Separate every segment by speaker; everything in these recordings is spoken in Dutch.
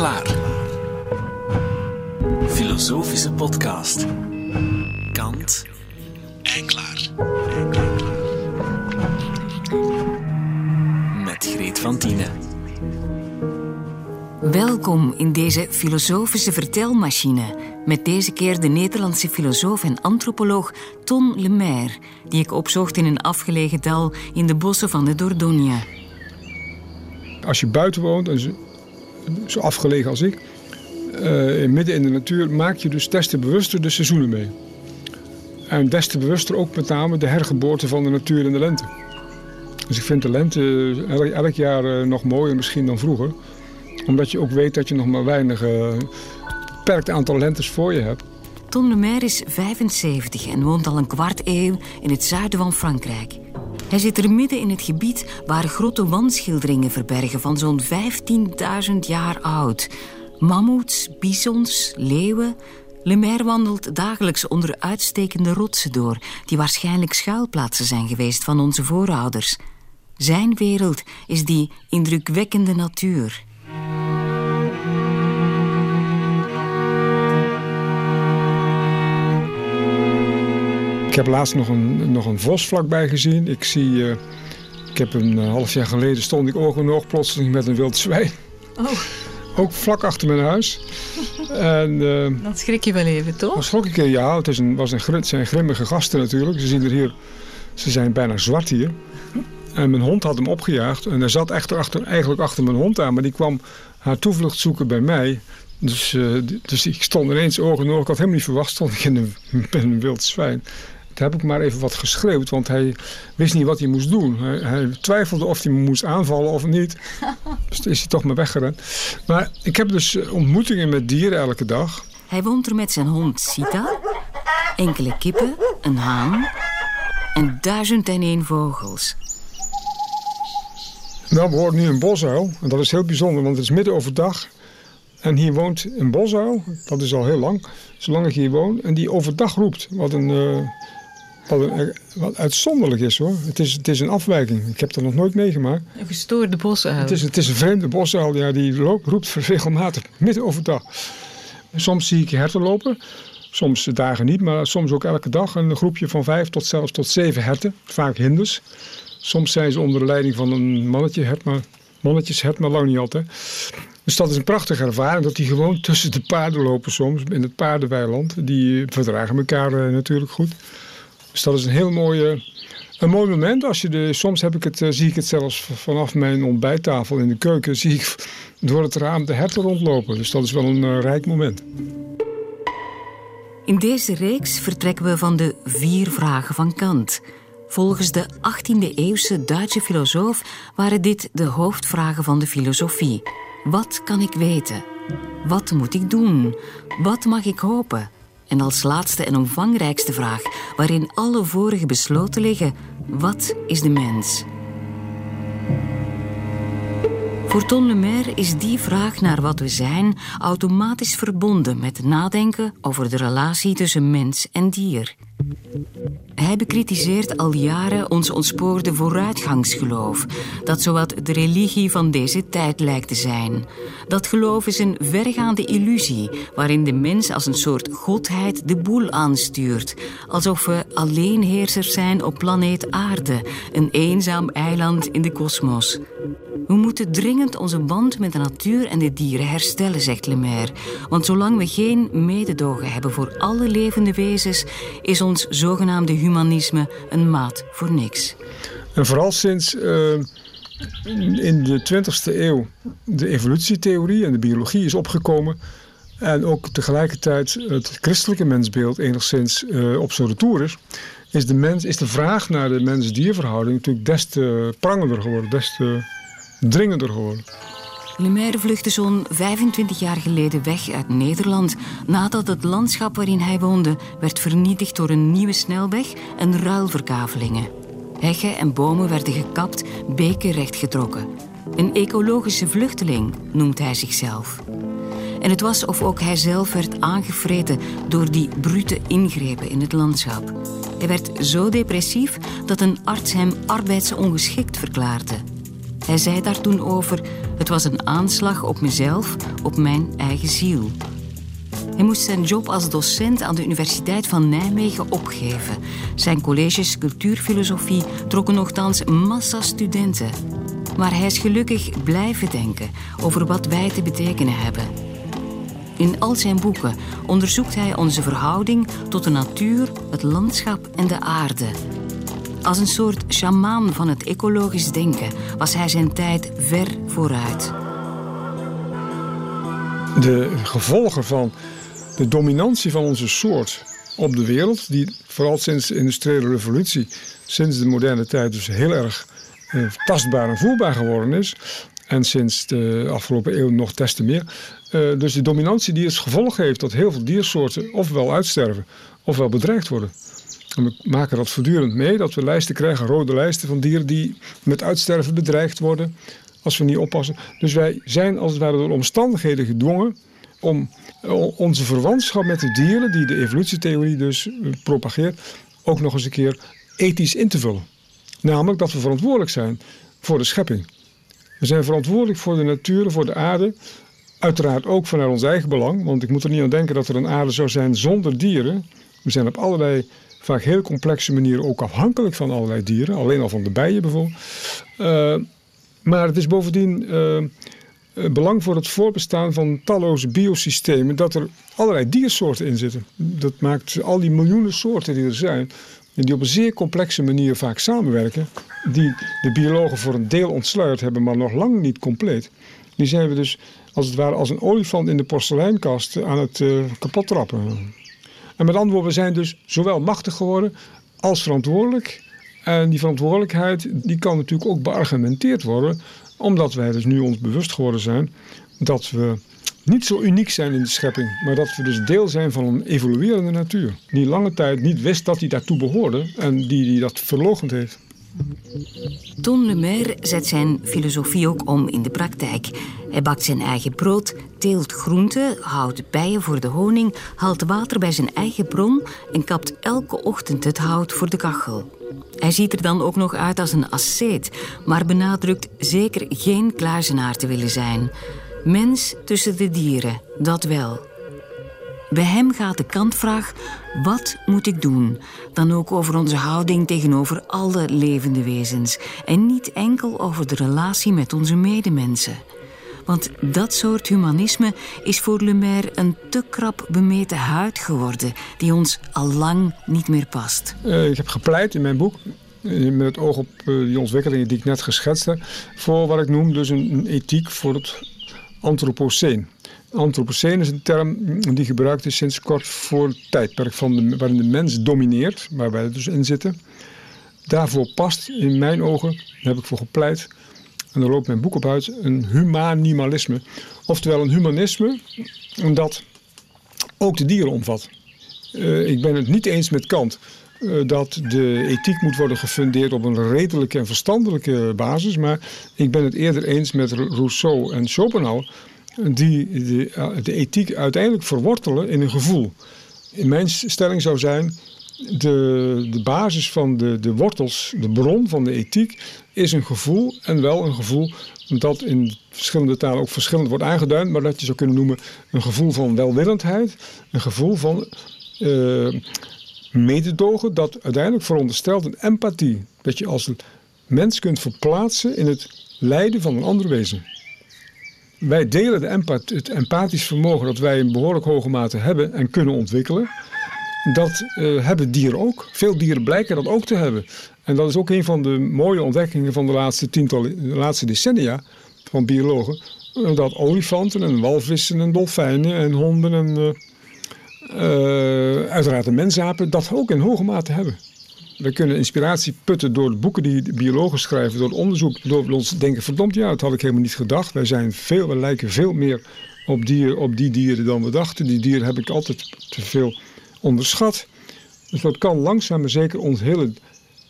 Speaker 1: klaar. Filosofische podcast. Kant en klaar. Met Greet van Tienen.
Speaker 2: Welkom in deze filosofische vertelmachine. Met deze keer de Nederlandse filosoof en antropoloog Ton Lemaire, die ik opzocht in een afgelegen dal in de bossen van de Dordogne.
Speaker 3: Als je buiten woont, en zo- afgelegen als ik, eh, midden in de natuur, maak je dus des te bewuster de seizoenen mee. En des te bewuster ook met name de hergeboorte van de natuur in de lente. Dus ik vind de lente eh, elk, jaar eh, nog mooier misschien dan vroeger. Omdat je ook weet dat je nog maar weinig eh, beperkt aantal lentes voor je hebt.
Speaker 2: Ton Lemaire is 75 en woont al een kwart eeuw in het zuiden van Frankrijk. Hij zit er midden in het gebied waar grote wandschilderingen verbergen van zo'n 15.000 jaar oud. Mammoets, bisons, leeuwen. Lemaire wandelt dagelijks onder uitstekende rotsen door, die waarschijnlijk schuilplaatsen zijn geweest van onze voorouders. Zijn wereld is die indrukwekkende natuur.
Speaker 3: Ik heb laatst nog een, nog een vos vlakbij gezien. Ik zie, eh, ik heb een eh, half jaar geleden stond ik oog in oog plotseling met een wild zwijn.
Speaker 4: Oh,
Speaker 3: Ook vlak achter mijn huis. en
Speaker 4: dan schrik je wel even, toch?
Speaker 3: dan schrok ik ja, het, is een, was een, het zijn grimmige gasten natuurlijk. Ze zien er hier, ze zijn bijna zwart hier. En mijn hond had hem opgejaagd. En hij zat echt achter, eigenlijk achter mijn hond aan. Maar die kwam haar toevlucht zoeken bij mij. Dus, dus ik stond ineens oog in oog. Ik had helemaal niet verwacht, stond ik in een, met een wild zwijn. Toen heb ik maar even wat geschreeuwd, want hij wist niet wat hij moest doen. Hij, hij twijfelde of hij me moest aanvallen of niet. Dus is hij toch maar weggerend. Maar ik heb dus eh, ontmoetingen met dieren elke dag.
Speaker 2: Hij woont er met zijn hond Sita, enkele kippen, een haan en duizend en één vogels.
Speaker 3: Nou, we horen nu een bosuil. En dat is heel bijzonder, want het is midden overdag. En hier woont een bosuil. Dat is al heel lang. Zolang ik hier woon. En die overdag roept. Wat een... eh, wat, een, wat uitzonderlijk is hoor. Het is, het is een afwijking. Ik heb dat nog nooit meegemaakt.
Speaker 4: Een gestoorde bosuil.
Speaker 3: Het is, het is een vreemde bosuil. Ja, die loopt, roept regelmatig midden overdag. Soms zie ik herten lopen. Soms dagen niet, maar soms ook elke dag. Een groepje van vijf tot zelfs tot zeven herten. Vaak hinders. Soms zijn ze onder de leiding van een mannetje hert, maar mannetjeshert, maar lang niet altijd. Dus dat is een prachtige ervaring, dat die gewoon tussen de paarden lopen soms, in het paardenweiland. Die verdragen elkaar eh, natuurlijk goed. Dus dat is een heel mooi, eh, een mooi moment. Als je de, soms heb ik het, eh, zie ik het zelfs vanaf mijn ontbijttafel in de keuken, zie ik door het raam de herten rondlopen. Dus dat is wel een eh, rijk moment.
Speaker 2: In deze reeks vertrekken we van de vier vragen van Kant. Volgens de 18e-eeuwse Duitse filosoof waren dit de hoofdvragen van de filosofie. Wat kan ik weten? Wat moet ik doen? Wat mag ik hopen? En als laatste en omvangrijkste vraag, waarin alle vorige besloten liggen: wat is de mens? Voor Ton Lemaire is die vraag naar wat we zijn automatisch verbonden met nadenken over de relatie tussen mens en dier. Hij bekritiseert al jaren ons ontspoorde vooruitgangsgeloof, dat zowat de religie van deze tijd lijkt te zijn. Dat geloof is een vergaande illusie, waarin de mens als een soort godheid de boel aanstuurt, alsof we alleenheersers zijn op planeet Aarde, een eenzaam eiland in de kosmos. We moeten dringend onze band met de natuur en de dieren herstellen, zegt Lemaire. Want zolang we geen mededogen hebben voor alle levende wezens, is ons zogenaamde humanisme een maat voor niks.
Speaker 3: En vooral sinds eh, in de 20e eeuw de evolutietheorie en de biologie is opgekomen. En ook tegelijkertijd het christelijke mensbeeld enigszins eh, op zijn retour is. Is de, mens, is de vraag naar de mens-dierverhouding natuurlijk des te prangender geworden, des te dringender geworden.
Speaker 2: Lemaire vluchtte zo'n 25 jaar geleden weg uit Nederland nadat het landschap waarin hij woonde werd vernietigd door een nieuwe snelweg en ruilverkavelingen. Heggen en bomen werden gekapt, beken rechtgetrokken. Een ecologische vluchteling noemt hij zichzelf. En het was of ook hij zelf werd aangevreten door die brute ingrepen in het landschap. Hij werd zo depressief dat een arts hem arbeidsongeschikt verklaarde. Hij zei daar toen over: het was een aanslag op mezelf, op mijn eigen ziel. Hij moest zijn job als docent aan de Universiteit van Nijmegen opgeven. Zijn colleges cultuurfilosofie trokken nogthans massa studenten. Maar hij is gelukkig blijven denken over wat wij te betekenen hebben. In al zijn boeken onderzoekt hij onze verhouding tot de natuur, het landschap en de aarde. Als een soort sjamaan van het ecologisch denken was hij zijn tijd ver vooruit.
Speaker 3: De gevolgen van de dominantie van onze soort op de wereld, die vooral sinds de industriële revolutie, sinds de moderne tijd dus heel erg eh, tastbaar en voelbaar geworden is. En sinds de afgelopen eeuw nog des te meer. Uh, dus de dominantie die als gevolg heeft dat heel veel diersoorten ofwel uitsterven ofwel bedreigd worden. En we maken dat voortdurend mee, dat we lijsten krijgen, rode lijsten van dieren die met uitsterven bedreigd worden als we niet oppassen. Dus wij zijn als het ware door omstandigheden gedwongen om onze verwantschap met de dieren, die de evolutietheorie dus eh, propageert, ook nog eens een keer ethisch in te vullen. Namelijk dat we verantwoordelijk zijn voor de schepping. We zijn verantwoordelijk voor de natuur, voor de aarde. Uiteraard ook vanuit ons eigen belang, want ik moet er niet aan denken dat er een aarde zou zijn zonder dieren. We zijn op allerlei, vaak heel complexe manieren ook afhankelijk van allerlei dieren, alleen al van de bijen bijvoorbeeld. Uh, maar het is bovendien uh, belang voor het voorbestaan van talloze biosystemen dat er allerlei diersoorten in zitten. Dat maakt al die miljoenen soorten die er zijn, en die op een zeer complexe manier vaak samenwerken, die de biologen voor een deel ontsluit hebben, maar nog lang niet compleet. Die zijn we dus als het ware als een olifant in de porseleinkast aan het kapot trappen. En met andere woorden, we zijn dus zowel machtig geworden als verantwoordelijk. En die verantwoordelijkheid die kan natuurlijk ook beargumenteerd worden, omdat wij dus nu ons bewust geworden zijn dat we niet zo uniek zijn in de schepping, maar dat we dus deel zijn van een evoluerende natuur. Die lange tijd niet wist dat hij daartoe behoorde en die, die dat verlogend heeft.
Speaker 2: Ton Lemaire zet zijn filosofie ook om in de praktijk. Hij bakt zijn eigen brood, teelt groenten, houdt bijen voor de honing, haalt water bij zijn eigen bron en kapt elke ochtend het hout voor de kachel. Hij ziet er dan ook nog uit als een asceet, maar benadrukt zeker geen kluizenaar te willen zijn. Mens tussen de dieren, dat wel. Bij hem gaat de kantvraag: wat moet ik doen? Dan ook over onze houding tegenover alle levende wezens en niet enkel over de relatie met onze medemensen. Want dat soort humanisme is voor Lemaire een te krap bemeten huid geworden, die ons al lang niet meer past.
Speaker 3: Uh, ik heb gepleit in mijn boek eh, met het oog op uh, die ontwikkelingen die ik net geschetst heb, voor wat ik noem dus een, ethiek voor het Anthropoceen. Anthropoceen is een term die gebruikt is sinds kort voor het tijdperk van waarin de mens domineert, waar wij dus in zitten. Daarvoor past in mijn ogen, daar heb ik voor gepleit, en daar loopt mijn boek op uit, een humanimalisme. Oftewel een humanisme dat ook de dieren omvat. Uh, ik ben het niet eens met Kant uh, dat de ethiek moet worden gefundeerd op een redelijke en verstandelijke basis. Maar ik ben het eerder eens met Rousseau en Schopenhauer die de, eh, de ethiek uiteindelijk verwortelen in een gevoel. In mijn stelling zou zijn, de, de basis van de, de wortels, de bron van de ethiek, is een gevoel. En wel een gevoel dat in verschillende talen ook verschillend wordt aangeduid, maar dat je zou kunnen noemen een gevoel van welwillendheid, een gevoel van uh, mededogen, dat uiteindelijk veronderstelt een empathie. Dat je als mens kunt verplaatsen in het lijden van een ander wezen. Wij delen de het empathisch vermogen dat wij in behoorlijk hoge mate hebben en kunnen ontwikkelen. Dat uh, hebben dieren ook. Veel dieren blijken dat ook te hebben. En dat is ook een van de mooie ontdekkingen van de laatste tientallen, de laatste decennia van biologen. Dat olifanten en walvissen en dolfijnen en honden en uh, uiteraard de mensapen dat ook in hoge mate hebben. We kunnen inspiratie putten door de boeken die de biologen schrijven, door onderzoek, door ons denken, verdomd ja, dat had ik helemaal niet gedacht. Wij zijn veel, we lijken veel meer op, dier, op die dieren dan we dachten. Die dieren heb ik altijd te veel onderschat. Dus dat kan langzaam maar zeker ons hele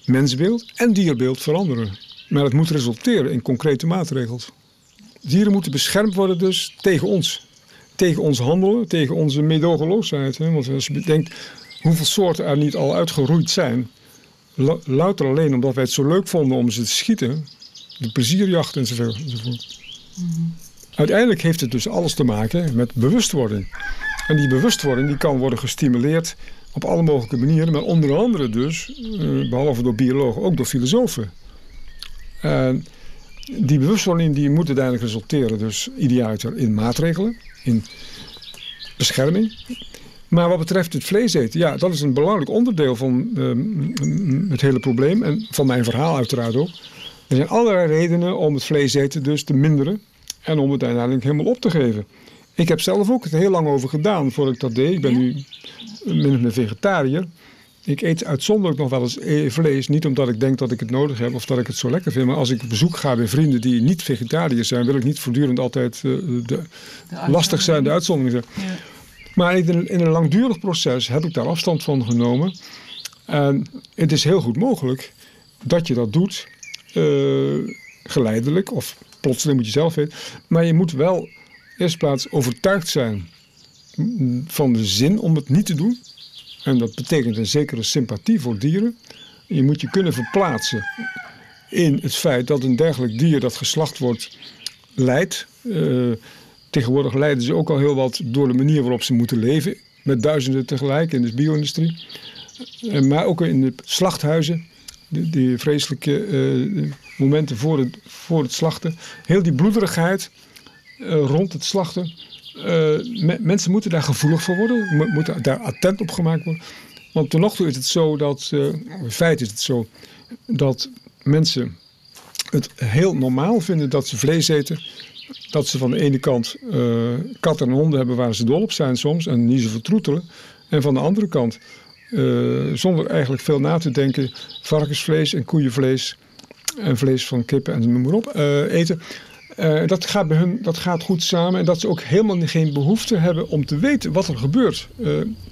Speaker 3: mensbeeld en dierbeeld veranderen. Maar het moet resulteren in concrete maatregels. Dieren moeten beschermd worden dus tegen ons. Tegen ons handelen, tegen onze medogeloosheid. Want als je bedenkt hoeveel soorten er niet al uitgeroeid zijn louter alleen omdat wij het zo leuk vonden om ze te schieten, de plezierjacht enzovoort. enzovoort. Uiteindelijk heeft het dus alles te maken met bewustwording. En die bewustwording die kan worden gestimuleerd op alle mogelijke manieren, maar onder andere dus, eh, behalve door biologen, ook door filosofen. En die bewustwording die moet uiteindelijk resulteren, dus idealiter in maatregelen, in bescherming. Maar wat betreft het vlees eten, ja, dat is een belangrijk onderdeel van uh, het hele probleem en van mijn verhaal uiteraard ook. Er zijn allerlei redenen om het vlees eten dus te minderen en om het uiteindelijk helemaal op te geven. Ik heb zelf ook het heel lang over gedaan voordat ik dat deed. Ik ben nu min of meer vegetariër. Ik eet uitzonderlijk nog wel eens e- vlees. Niet omdat ik denk dat ik het nodig heb of dat ik het zo lekker vind. Maar als ik op bezoek ga bij vrienden die niet vegetariër zijn, wil ik niet voortdurend altijd uh, de, de lastig zijn, de uitzondering zijn. Ja. Maar in, een langdurig proces heb ik daar afstand van genomen. En het is heel goed mogelijk dat je dat doet uh, geleidelijk of plotseling moet je zelf weten. Maar je moet wel eerst plaats overtuigd zijn van de zin om het niet te doen. En dat betekent een zekere sympathie voor dieren. Je moet je kunnen verplaatsen in het feit dat een dergelijk dier dat geslacht wordt lijdt. Uh, tegenwoordig lijden ze ook al heel wat door de manier waarop ze moeten leven. Met duizenden tegelijk in de bio-industrie. Uh, maar ook in de slachthuizen. Die, die vreselijke uh, momenten voor het, voor het slachten. Heel die bloederigheid rond het slachten. Me, mensen moeten daar gevoelig voor worden. Moeten daar attent op gemaakt worden. Want tot nog toe is het zo dat, in feite is het zo, dat mensen het heel normaal vinden dat ze vlees eten. Dat ze van de ene kant uh, katten en honden hebben waar ze dol op zijn soms en niet zo vertroetelen. En van de andere kant, uh, zonder eigenlijk veel na te denken, varkensvlees en koeienvlees en vlees van kippen en noem maar op uh, eten. dat, gaat bij hun, dat gaat goed samen en dat ze ook helemaal geen behoefte hebben om te weten wat er gebeurt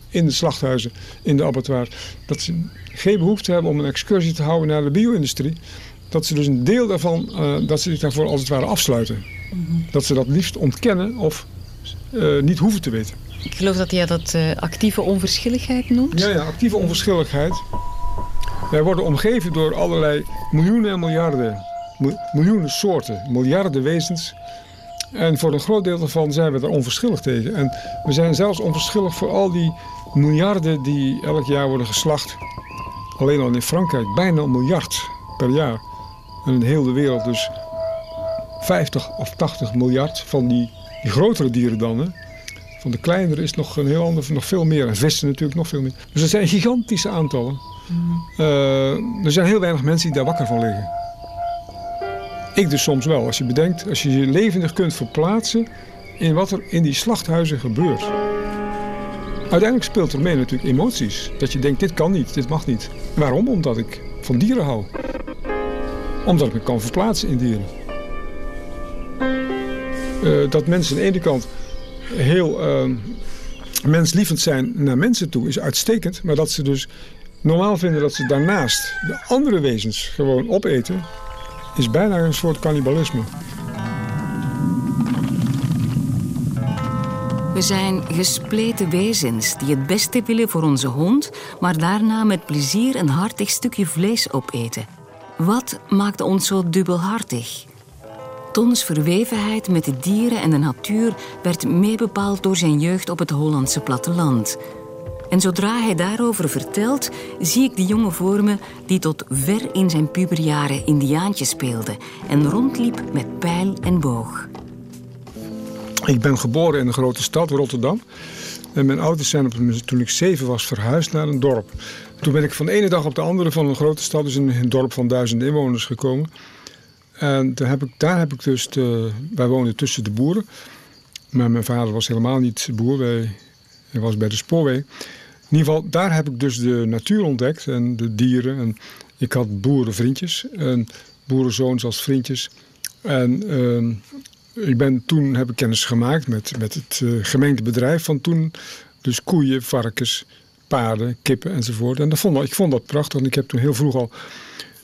Speaker 3: in de slachthuizen, in de abattoirs. Dat ze geen behoefte hebben om een excursie te houden naar de bio-industrie. Dat ze dus een deel daarvan, dat ze zich daarvoor als het ware afsluiten. Dat ze dat liefst ontkennen of uh, niet hoeven te weten.
Speaker 4: Ik geloof dat jij dat uh, actieve onverschilligheid noemt.
Speaker 3: Ja, ja, actieve onverschilligheid. Wij worden omgeven door allerlei miljoenen en miljarden, miljoenen soorten, miljarden wezens. En voor een groot deel daarvan zijn we er onverschillig tegen. En we zijn zelfs onverschillig voor al die miljarden die elk jaar worden geslacht. Alleen al in Frankrijk bijna een miljard per jaar. En in de hele wereld dus 50 of 80 miljard van die, die grotere dieren dan. Hè. Van de kleinere is nog een heel ander, nog veel meer. En vissen natuurlijk nog veel meer. Dus er zijn gigantische aantallen. Uh, er zijn heel weinig mensen die daar wakker van liggen. Ik dus soms wel. Als je bedenkt, als je je levendig kunt verplaatsen in wat er in die slachthuizen gebeurt. Uiteindelijk speelt er mee natuurlijk emoties. Dat je denkt, dit kan niet, dit mag niet. Waarom? Omdat ik van dieren hou. Omdat ik me kan verplaatsen in dieren. Uh, dat mensen aan de ene kant heel uh, menslievend zijn naar mensen toe is uitstekend. Maar dat ze dus normaal vinden dat ze daarnaast de andere wezens gewoon opeten, is bijna een soort cannibalisme.
Speaker 2: We zijn gespleten wezens die het beste willen voor onze hond, maar daarna met plezier een hartig stukje vlees opeten. Wat maakt ons zo dubbelhartig? Tons verwevenheid met de dieren en de natuur werd meebepaald door zijn jeugd op het Hollandse platteland. En zodra hij daarover vertelt, zie ik de jongen voor me die tot ver in zijn puberjaren indiaantje speelde en rondliep met pijl en boog.
Speaker 3: Ik ben geboren in een grote stad, Rotterdam. En mijn ouders zijn toen ik zeven was verhuisd naar een dorp. Toen ben ik van de ene dag op de andere van een grote stad, dus een dorp van duizend inwoners gekomen. En daar heb ik, daar heb ik dus, de, wij woonden tussen de boeren. Maar mijn vader was helemaal niet boer, hij was bij de spoorweg. In ieder geval, daar heb ik dus de natuur ontdekt en de dieren. En ik had boerenvriendjes en boerenzoons als vriendjes. En uh, ik ben, toen heb ik kennis gemaakt met, met het uh, gemeentebedrijf van toen. Dus koeien, varkens, paarden, kippen enzovoort. En dat vond, ik vond dat prachtig. En ik heb toen heel vroeg al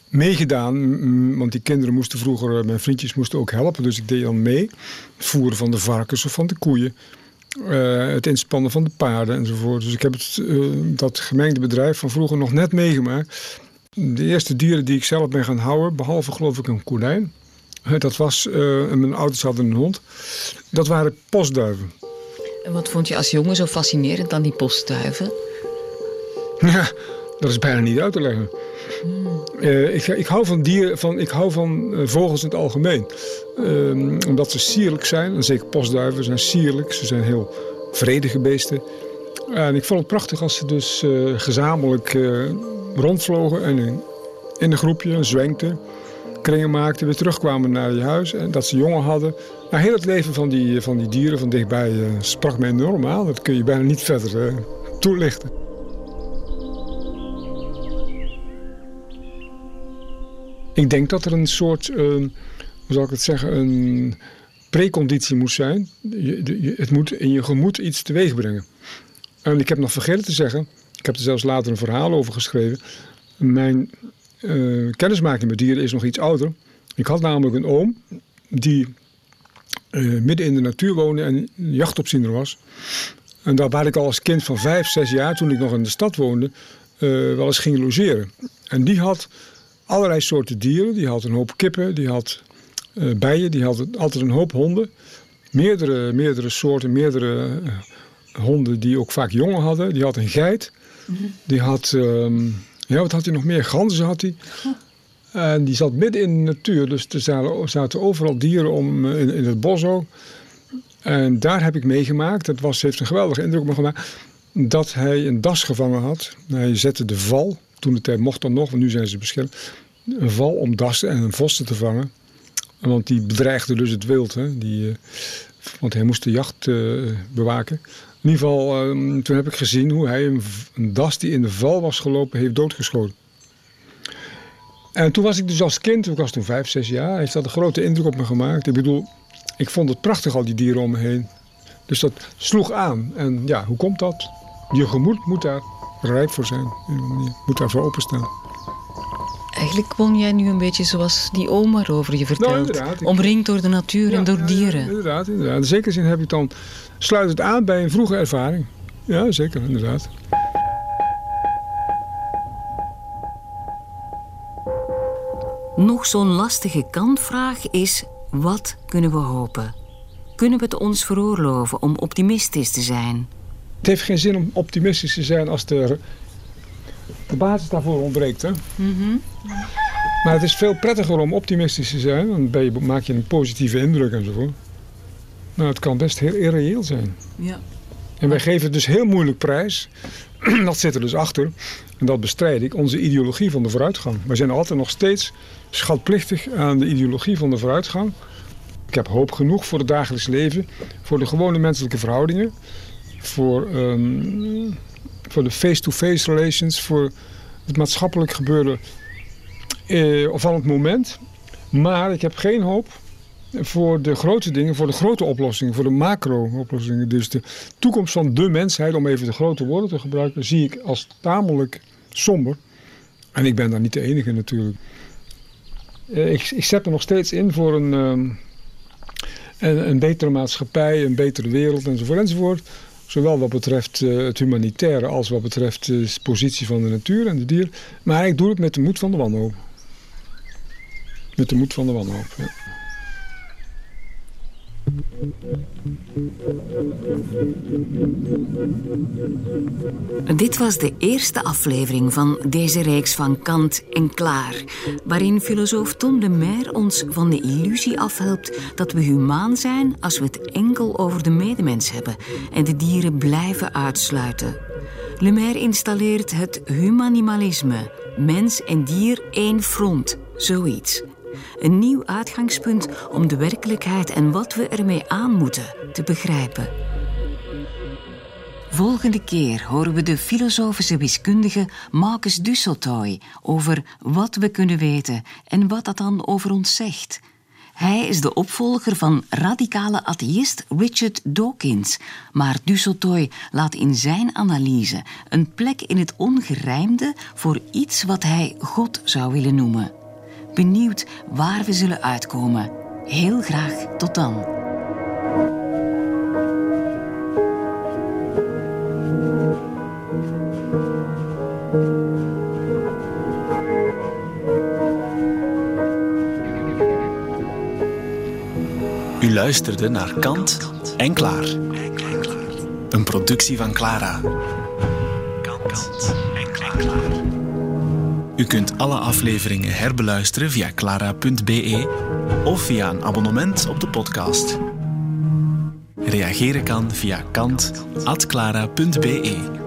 Speaker 3: meegedaan. Want die kinderen moesten vroeger, eh, mijn vriendjes moesten ook helpen. Dus ik deed dan mee. Het voeren van de varkens of van de koeien. Uh, het inspannen van de paarden enzovoort. Dus ik heb het, uh, dat gemengde bedrijf van vroeger nog net meegemaakt. De eerste dieren die ik zelf ben gaan houden, behalve geloof ik een konijn. Dat was, uh, mijn ouders hadden een hond. Dat waren postduiven.
Speaker 4: En wat vond je als jongen zo fascinerend aan die postduiven?
Speaker 3: Ja, dat is bijna niet uit te leggen. Uh, ik, ik, hou van dieren, van, ik hou van uh, vogels in het algemeen. Uh, omdat ze sierlijk zijn. En zeker postduiven zijn sierlijk. Ze zijn heel vredige beesten. En ik vond het prachtig als ze dus uh, gezamenlijk rondvlogen en in, in een groepje zwenkten kringen maakten, weer terugkwamen naar je huis. En dat ze jongen hadden. Nou, heel het leven van die, van die dieren van dichtbij sprak mij enorm aan. Dat kun je bijna niet verder toelichten. Ik denk dat er een soort, uh, hoe zal ik het zeggen, een preconditie moet zijn. Je, je, het moet in je gemoed iets teweeg brengen. En ik heb nog vergeten te zeggen, ik heb er zelfs later een verhaal over geschreven. Mijn uh, kennismaking met dieren is nog iets ouder. Ik had namelijk een oom die uh, midden in de natuur woonde en jachtopziener was. En daar waar ik al als kind van vijf, zes jaar, toen ik nog in de stad woonde, uh, wel eens ging logeren. En die had allerlei soorten dieren. Die had een hoop kippen, die had bijen, die had altijd een hoop honden. Meerdere, meerdere soorten, meerdere honden die ook vaak jongen hadden. Die had een geit. Die had... Ehm, ja, wat had hij nog meer? Ganzen had hij. En die zat midden in de natuur. Dus er zaten overal dieren om eh, in, in het bos ook. En daar heb ik meegemaakt. Dat was, heeft een geweldige indruk op me gemaakt. Dat hij een das gevangen had. Hij zette de val. Toen de tijd mocht dan nog, want nu zijn ze beschermd. Een val om dassen en vossen te vangen. Want die bedreigde dus het wild. Hè? Die, uh, want hij moest de jacht uh, bewaken. In ieder geval, um, toen heb ik gezien hoe hij een, een, das die in de val was gelopen heeft doodgeschoten. En toen was ik dus als kind, ik was toen vijf, zes jaar, heeft dat een grote indruk op me gemaakt. Ik bedoel, ik vond het prachtig al die dieren om me heen. Dus dat sloeg aan. En ja, hoe komt dat? Je gemoed moet daar rijp voor zijn. Je moet daarvoor openstaan.
Speaker 4: Eigenlijk woon jij nu een beetje zoals die oma over je vertelt.
Speaker 3: Nou.
Speaker 4: Omringd door de natuur ja, en door dieren.
Speaker 3: Ja, inderdaad, inderdaad. In zekere zin heb ik dan, sluit het aan bij een vroege ervaring. Ja, zeker, inderdaad.
Speaker 2: Nog zo'n lastige kantvraag is: wat kunnen we hopen? Kunnen we het ons veroorloven om optimistisch te zijn?
Speaker 3: Het heeft geen zin om optimistisch te zijn als de, de basis daarvoor ontbreekt. Hè?
Speaker 4: Mm -hmm.
Speaker 3: Maar het is veel prettiger om optimistisch te zijn. Dan ben je, maak je een positieve indruk enzovoort. Nou, het kan best heel irreëel zijn.
Speaker 4: Ja.
Speaker 3: En wij geven het dus heel moeilijk prijs. dat zit er dus achter. En dat bestrijd ik. Onze ideologie van de vooruitgang. We zijn altijd nog steeds schatplichtig aan de ideologie van de vooruitgang. Ik heb hoop genoeg voor het dagelijks leven. Voor de gewone menselijke verhoudingen. Voor, um, voor de face-to-face -face relations. Voor het maatschappelijk gebeuren eh, van het moment. Maar ik heb geen hoop voor de grote dingen, voor de grote oplossingen, voor de macro-oplossingen. Dus de toekomst van de mensheid, om even de grote woorden te gebruiken, zie ik als tamelijk somber. En ik ben daar niet de enige natuurlijk. Eh, ik, ik zet me nog steeds in voor een, um, een, een, betere maatschappij, een betere wereld enzovoort enzovoort. Zowel wat betreft uh, het humanitaire als wat betreft de positie van de natuur en de dier. Maar ik doe het met de moed van de wanhoop. Met de moed van de wanhoop, ja.
Speaker 2: Dit was de eerste aflevering van deze reeks van Kant en Klaar, waarin filosoof Tom de Meer ons van de illusie afhelpt dat we humaan zijn als we het enkel over de medemens hebben en de dieren blijven uitsluiten. Le Maire installeert het humanimalisme, mens en dier één front, zoiets. Een nieuw uitgangspunt om de werkelijkheid en wat we ermee aan moeten te begrijpen. Volgende keer horen we de filosofische wiskundige Marcus Dusseltoy over wat we kunnen weten en wat dat dan over ons zegt. Hij is de opvolger van radicale atheïst Richard Dawkins, maar Dusseltoy laat in zijn analyse een plek in het ongerijmde voor iets wat hij God zou willen noemen. Benieuwd waar we zullen uitkomen. Heel graag tot dan.
Speaker 1: U luisterde naar Kant en Klaar. Een productie van Clara. Kant en Klaar. U kunt alle afleveringen herbeluisteren via clara.be of via een abonnement op de podcast. Reageren kan via kant.clara.be.